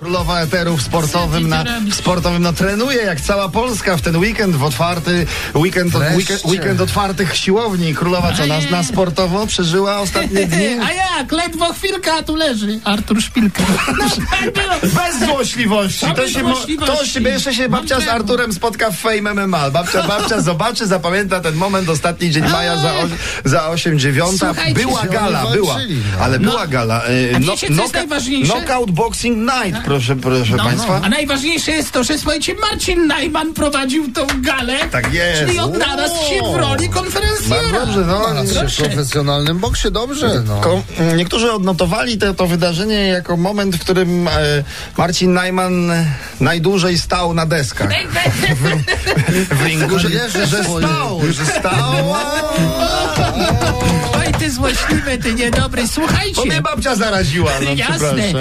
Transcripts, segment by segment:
Królowa eteru w sportowym, na, w sportowym no trenuje jak cała Polska w ten weekend w otwarty, weekend, Wreszcie. weekend, weekend otwartych siłowni. Królowa co, na, Ojej. na sportowo przeżyła ostatnie dni? A jak? Ledwo chwilka, a tu leży Artur Szpilka. No tak. Bez złośliwości. To się, to się jeszcze się babcia z Arturem spotka w Fame MMA. Babcia, babcia zobaczy, zapamięta ten moment, ostatni dzień maja za, o, za 8 dziewiąta. Była gala, była. no. Ale No. była gala. e, A wiecie, co jest knockout- najważniejsze? Knockout Boxing Night, proszę, proszę No, państwa. A najważniejsze jest to, że słuchajcie, Marcin Najman prowadził tą galę. Tak jest. Czyli odnalazł się w roli konferencjera. Dobrze, no. Się w profesjonalnym boksie, dobrze, no. Ko- niektórzy odnotowali to, to wydarzenie jako moment, w którym e, Marcin Najman najdłużej stał na deskach w ringu, że, że stał, że stał. Oj, ty niedobry. Bo Słuchajcie. mnie babcia zaraziła, no Jasne.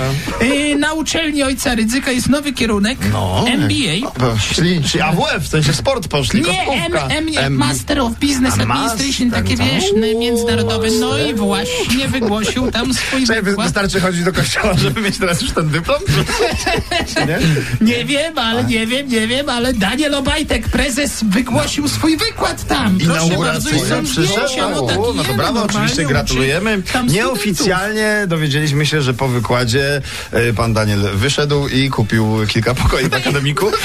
Y, na uczelni ojca Rydzyka jest nowy kierunek. No, MBA. Czyli, czyli AWF, w sensie sport poszli, Nie, M. M, Master of Business A Administration, master, takie no. wiesz, międzynarodowe. No i właśnie wygłosił tam swój Czekaj, wy- wykład. wystarczy chodzić do kościoła, żeby mieć teraz już ten dyplom? Nie? Nie wiem, ale nie wiem, nie wiem, ale Daniel Obajtek, prezes, wygłosił swój wykład tam. Proszę bardzo, i są zdjęcia. No, tak O, no to brawo, oczywiście uczy tam Nieoficjalnie dowiedzieliśmy się, że po wykładzie e, pan Daniel wyszedł i kupił kilka pokoi w akademiku.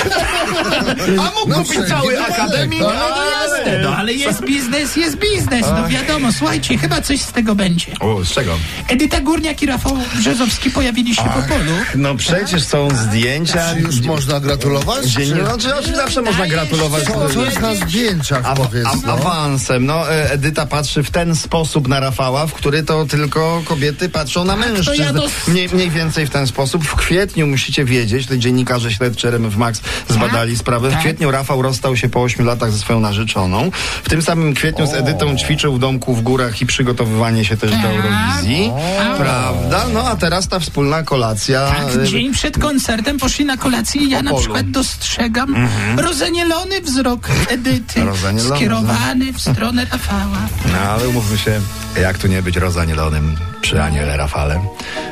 A mógł No, kupić cały wypadek, akademik, no. Ale... no ale jest biznes, jest biznes, no wiadomo. Słuchajcie, chyba coś z tego będzie. O, z czego? Edyta Górniak i Rafał Brzezowski pojawili się po polu. No przecież są zdjęcia. Czy już można gratulować? Dzień, Czy- no, czy oczywiście zawsze można gratulować. Co, co jest na zdjęciach, A, powiedz, a, no? awansem. No, e, Edyta patrzy w ten sposób na Rafała, w który to tylko kobiety patrzą na mężczyzn. ja Mniej, mniej więcej w ten sposób. W kwietniu musicie wiedzieć, to dziennikarze śledczy RMF Max zbadali sprawę. W Tak. kwietniu Rafał rozstał się po 8 latach ze swoją narzeczoną. W tym samym kwietniu z Edytą ćwiczył w domku w górach i przygotowywanie się też do Tak. Eurowizji. Prawda? No a teraz ta wspólna kolacja. Tak, e, dzień przed koncertem poszli na kolację i ja na przykład dostrzegam rozanielony wzrok Edyty Rozanielony, skierowany w stronę Rafała. No ale umówmy się, jak tu nie być rozanielonym przy aniele Rafale?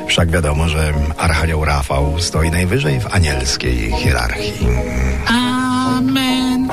Wszak wiadomo, że Archanioł Rafał stoi najwyżej w anielskiej hierarchii. Amen.